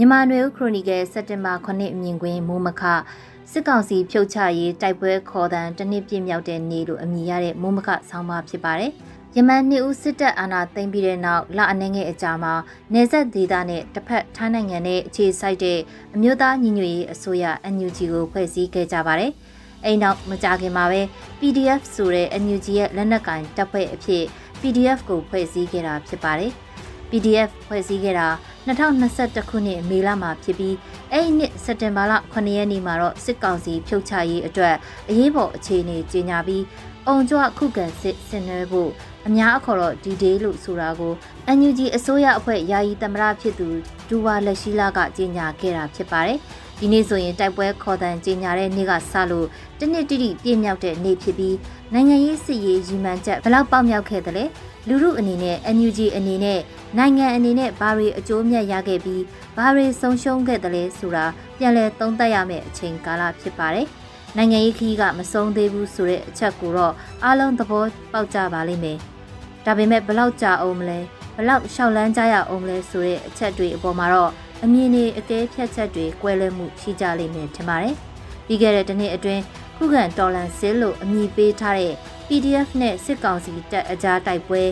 မြန်မာနွေဦးခရိုနီကယ်စက်တင်ဘာ9အမြင်ကွင်းမိုးမခစစ်ကောင်စီဖြုတ်ချရေးတိုက်ပွဲခေါ်တန်တစ်နှစ်ပြည့်မြောက်တဲ့နေ့လို့အမည်ရတဲ့မိုးမခဆောင်းပါဖြစ်ပါတယ်။ယမန်နှစ်ဦးစစ်တပ်အာဏာသိမ်းပြီးတဲ့နောက်လအနေငယ်အကြာမှာနေဆက်ဒေသနဲ့တစ်ဖက်ထိုင်းနိုင်ငံနဲ့အခြေစိုက်တဲ့အမျိုးသားညီညွတ်ရေးအစိုးရ NUG ကိုဖွဲ့စည်းခဲ့ကြပါတယ်။အဲ့နောက်မကြခင်မှာပဲ PDF ဆိုတဲ့ NUG ရဲ့လက်နက်ကင်တပ်ဖွဲ့အဖြစ် PDF ကိုဖွဲ့စည်းခဲ့တာဖြစ်ပါတယ်။ PDF ဖွဲ့စည်းခဲ့တာ 2021ခုနှစ်မေလမှာဖြစ်ပြီးအဲ့ဒီနှစ်စက်တင်ဘာလ9ရက်နေ့မှာတော့စစ်ကောင်စီဖြုတ်ချရေးအတွက်အရေးပေါ်အခြေအနေကြေညာပြီးအုံကြွခုခံစစ်ဆင်နွှဲဖို့အများအခေါ်တော့ D-Day လို့ဆိုတာကို NUG အစိုးရအဖွဲ့ယာယီသမရဖြစ်သူဒူဝါလက်ရှိလာကကြေညာခဲ့တာဖြစ်ပါတယ်။ ဒီနေ့ဆိုရင်တိုက်ပွဲခေါ်တန်ကြေညာတဲ့နေ့ကစလို့တနစ်တိတိပြည့်မြောက်တဲ့နေ့ဖြစ်ပြီးနိုင်ငံရေးစစ်ရေးရည်မှန်းချက်ဘယ်လောက်ပေါက်မြောက်ခဲ့သလဲလူမှုအနေနဲ့ NUG အနေနဲ့နိုင်ငံအနေနဲ့ဘာတွေအကျိုးမြတ်ရခဲ့ပြီးဘာတွေဆုံးရှုံးခဲ့တယ်လဲဆိုတာပြန်လည်သုံးသပ်ရမယ့်အချိန်ကာလဖြစ်ပါတယ်။နိုင်ငံရေးခီးကမဆုံးသေးဘူးဆိုတဲ့အချက်ကိုတော့အားလုံးသဘောပေါက်ကြပါလိမ့်မယ်။ဒါပေမဲ့ဘလောက်ကြာအောင်မလဲဘလောက်ရှောက်လန်းကြရအောင်မလဲဆိုတဲ့အချက်တွေအပေါ်မှာတော့ အမြင်တွေအကဲဖြတ်ချက်တွေကွဲလွဲမှုရှိကြလိမ့်မယ်ထင်ပါတယ်။ပြီးခဲ့တဲ့တစ်နှစ်အတွင်းခုခံတော်လန်စစ်လို့အမည်ပေးထားတဲ့ PDF နဲ့စစ်ကောင်စီတပ်အကြားတိုက်ပွဲ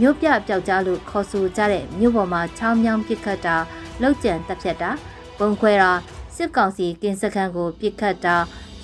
မြို့ပြပျောက်ကြားလို့ခေါ်ဆိုကြတဲ့မြို့ပေါ်မှာချောင်းမြောင်းပစ်ခတ်တာလောက်ကျန်တပ်ဖြတ်တာပုံခွဲတာစစ်ကောင်စီကင်းစခန်းကိုပစ်ခတ်တာ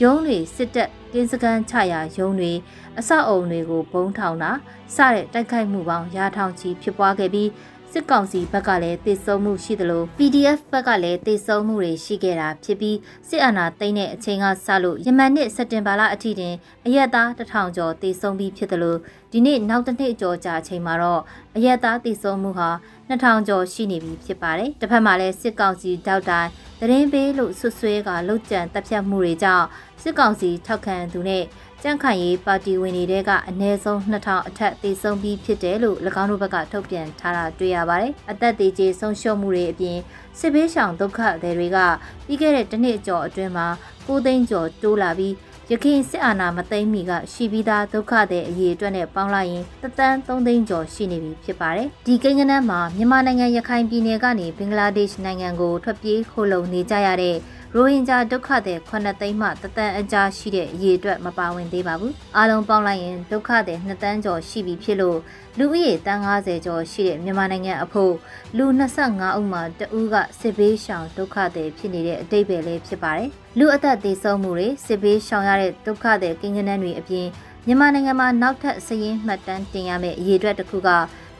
ရုံးတွေစစ်တပ်ကင်းစခန်းချရာရုံးတွေအဆောက်အုံတွေကိုဘုံထောင်တာစတဲ့တိုက်ခိုက်မှုပေါင်းရာထောင်ချီဖြစ်ပွားခဲ့ပြီး စစ်ကောင်စီဘက်ကလည်းတေဆုံးမှုရှိသလို PDF ဘက်ကလည်းတေဆုံးမှုတွေရှိခဲ့တာဖြစ်ပြီးစစ်အာဏာသိမ်းတဲ့အချိန်ကစလို့ယမန်နှစ်စက်တင်ဘာလအထိတင်အရက်သားတထောင်ကျော်တေဆုံးပြီးဖြစ်သလိုဒီနေ့နောက်တစ်နှစ်ကျော်ကြာအချိန်မှာတော့အရက်သားတေဆုံးမှုဟာ2000ကျော်ရှိနေပြီဖြစ်ပါတယ်။တစ်ဖက်မှာလည်းစစ်ကောင်စီတောက်တိုင်း သတင်းပေးလို့ဆွဆွဲကလှုပ်ကြံတပ်ဖြတ်မှုတွေကြောင့်စစ်ကောင်စီထောက်ခံသူနဲ့ကြန့်ခိုင်ရေးပါတီဝင်တွေတဲကအနည်းဆုံး2000အထက်သေဆုံးပြီးဖြစ်တယ်လို့၎င်းတို့ဘက်ကထုတ်ပြန်ထားတာတွေ့ရပါတယ်။အသက်သေးကျေဆုံးရှုံးမှုတွေအပြင်စစ်ဘေးရှောင်ဒုက္ခသည်တွေကပြီးခဲ့တဲ့တစ်နှစ်ကျော်အတွင်းမှာ9သိန်းကျော်တိုးလာပြီး ရခိုင်စစ်အာဏာမသိမ်းမီကရှိပြီးသားဒုက္ခသည်အရေးအတွက်နဲ့ပေါင်းလိုက်ရင်တသန်း3သိန်းကျော်ရှိနေပြီဖြစ်ပါတယ်။ဒီကိန်းဂဏန်းမှာမြန်မာနိုင်ငံရခိုင်ပြည်နယ်ကနေဘင်္ဂလားဒေ့ရှ်နိုင်ငံကိုထွက်ပြေးခိုလုံနေကြရတဲ့ ရိုဟင်ဂျာဒုက္ခသည်9သိန်းမှတသန်းအကြားရှိတဲ့အရေးအတွက်မပါဝင်သေးပါဘူး။အားလုံးပေါင်းလိုက်ရင်ဒုက္ခသည်2တန်းကျော်ရှိပြီဖြစ်လို့လူဦးရေတန်း90ကျော်ရှိတဲ့မြန်မာနိုင်ငံအဖို့လူ25ဦးမှာတဦးကစစ်ဘေးရှောင်ဒုက္ခသည်ဖြစ်နေတဲ့အတိတ်ပဲလေးဖြစ်ပါတယ်။လူအသက်သေဆုံးမှုတွေစစ်ဘေးရှောင်ရတဲ့ဒုက္ခသည်ကိန်းဂဏန်းတွေအပြင်မြန်မာနိုင်ငံမှာနောက်ထပ်စည်ရင်းမှတ်တမ်းတင်ရမယ့်အရေးအတွက်တစ်ခုက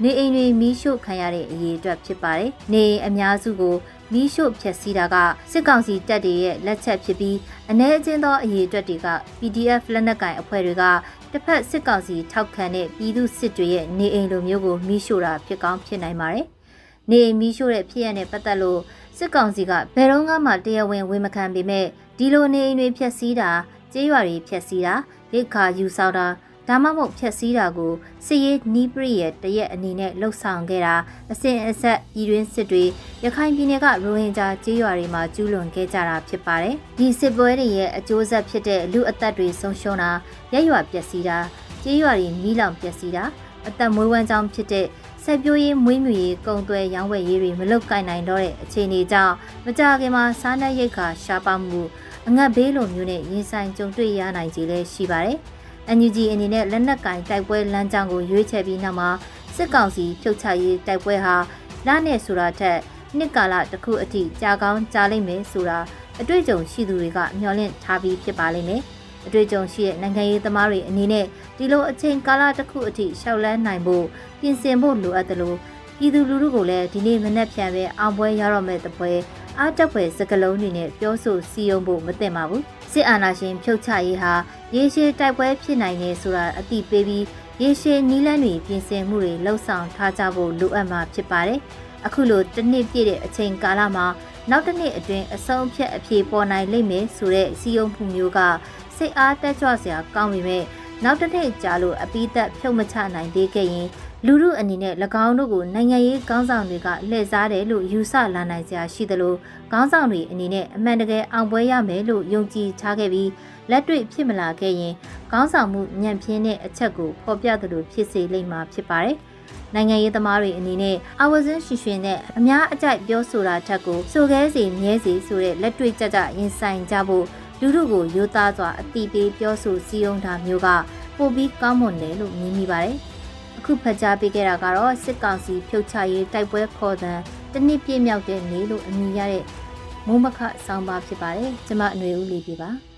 နေအိမ်တွေမီးရှို့ခံရတဲ့အရေးအတွက်ဖြစ်ပါတယ်။နေအများစုကိုမီးရှို့ဖျက်ဆီးတာကစစ်ကောင်စီတပ်တွေရဲ့လက်ချက်ဖြစ်ပြီးအ ਨੇ အချင်းသောအရေးအတွက်တွေက PDF လက်နက်ကင်အဖွဲ့တွေကတစ်ဖက်စစ်ကောင်စီထောက်ခံတဲ့ပြည်သူစစ်တွေရဲ့နေအိမ်လိုမျိုးကိုမီးရှို့တာဖြစ်ကောင်းဖြစ်နိုင်ပါတယ်။နေအိမ်မီးရှို့တဲ့ဖြစ်ရတဲ့ပတ်သက်လို့စစ်ကောင်စီကဘယ်တော့မှတရားဝင်ဝန်မခံပေမဲ့ဒီလိုနေအိမ်တွေဖျက်ဆီးတာကျေးရွာတွေဖျက်ဆီးတာရိတ်ခါယူဆောက်တာ ဒါမှမဟုတ်ဖျက်ဆီးတာကိုစစ်ရေးနီးပရိရဲ့တရက်အနေနဲ့လှုပ်ဆောင်ခဲ့တာအစဉ်အဆက်ပြည်တွင်းစစ်တွေရခိုင်ပြည်နယ်ကရိုဟင်ဂျာကျေးရွာတွေမှာကျူးလွန်ခဲ့ကြတာဖြစ်ပါတယ်။ဒီစစ်ပွဲတွေရဲ့အကျိုးဆက်ဖြစ်တဲ့လူအသက်တွေဆုံးရှုံးတာရက်ရွာပျက်စီးတာကျေးရွာတွေမီးလောင်ပျက်စီးတာအသက်မွေးဝမ်းကြောင်းဖြစ်တဲ့ဆက်ပြိုးရေးမွေးမြူရေးကုံသွဲရောင်းဝယ်ရေးတွေမလုပ်ကိုင်နိုင်တော့တဲ့အခြေအနေကြောင့်မကြခင်မှာစားနပ်ရိက္ခာရှားပါမှုအငတ်ဘေးလိုမျိုးနဲ့ရင်ဆိုင်ကြုံတွေ့ရနိုင်ခြေလည်းရှိပါတယ်။ NUG အနေနဲ့လက်နက်ကင်တိုက်ပွဲလမ်းကြောင်းကိုရွေးချယ်ပြီးနောက်မှာစစ်ကောင်စီဖြုတ်ချရေးတိုက်ပွဲဟာလနဲ့ဆိုတာထက်နှစ်ကာလတစ်ခုအထိကြာကောင်းကြာလိမ့်မယ်ဆိုတာအတွေ့အကြုံရှိသူတွေကမျှော်လင့်ထားပြီးဖြစ်ပါလိမ့်မယ်။အတွေ့အကြုံရှိတဲ့နိုင်ငံရေးသမားတွေအနေနဲ့ဒီလိုအချိန်ကာလတစ်ခုအထိရှောက်လန်းနိုင်ဖို့ပြင်ဆင်ဖို့လိုအပ်တယ်လို့ပြည်သူလူထုကိုလည်းဒီနေ့မနေ့ပြန်ပဲအောင်ပွဲရတော့မဲ့တပွဲ အားတက်ဖွယ်စကလုံးတွေနဲ့ပြောဆိုစီယုံဖို့မသင့်ပါဘူးစစ်အာဏာရှင်ဖြုတ်ချရေးဟာရေရှည်တိုက်ပွဲဖြစ်နိုင်နေဆိုတာအတိပေးပြီးရေရှည်နီးလန်းတွေပြင်ဆင်မှုတွေလှုပ်ဆောင်ထားကြဖို့လိုအပ်မှာဖြစ်ပါတယ်အခုလိုတစ်နှစ်ပြည့်တဲ့အချိန်ကာလမှာနောက်တစ်နှစ်အတွင်းအဆုံးဖြတ်အပြေပေါ်နိုင်လိမ့်မယ်ဆိုတဲ့စီယုံမှုမျိုးကစိတ်အားတက်ကြွစရာကောင်းပေမဲ့နောက်တစ်နှစ်ကြာလို့အပိသက်ဖြုတ်မချနိုင်သေးခဲ့ရင် လူမှုအနေနဲ့၎င်းတို့ကိုနိုင်ငံရေးခေါင်းဆောင်တွေကလှည့်စားတယ်လို့ယူဆလာနိုင်စရာရှိသလိုခေါင်းဆောင်တွေအနေနဲ့အမှန်တကယ်အောင်ပွဲရမယ်လို့ယုံကြည်ထားခဲ့ပြီးလက်တွေ့ဖြစ်မလာခဲ့ရင်ခေါင်းဆောင်မှုညံ့ပြင်းတဲ့အချက်ကိုဖော်ပြသလိုဖြစ်စေလိမ့်မှာဖြစ်ပါတယ်နိုင်ငံရေးသမားတွေအနေနဲ့အာဝဇင်းရှင်ရှင်နဲ့အများအကြိုက်ပြောဆိုတာထက်ကိုဆိုခဲစီမြဲစီဆိုတဲ့လက်တွေ့ကြကြရင်ဆိုင်ကြဖို့လူထုကိုရိုးသားစွာအတိပေးပြောဆိုစည်းရုံးတာမျိုးကပိုပြီးကောင်းမွန်တယ်လို့မြင်မိပါတယ်။ အခုဖတ်ကြားပေးခဲ့တာကတော့စစ်ကောင်စီဖြုတ်ချရေးတိုက်ပွဲခေါ်တဲ့တနစ်ပြည့်မြောက်တဲ့နေ့လို့အမည်ရတဲ့မိုးမခဆောင်းပါဖြစ်ပါတယ်။ကျမအຫນွေဦးလေးပြပါ။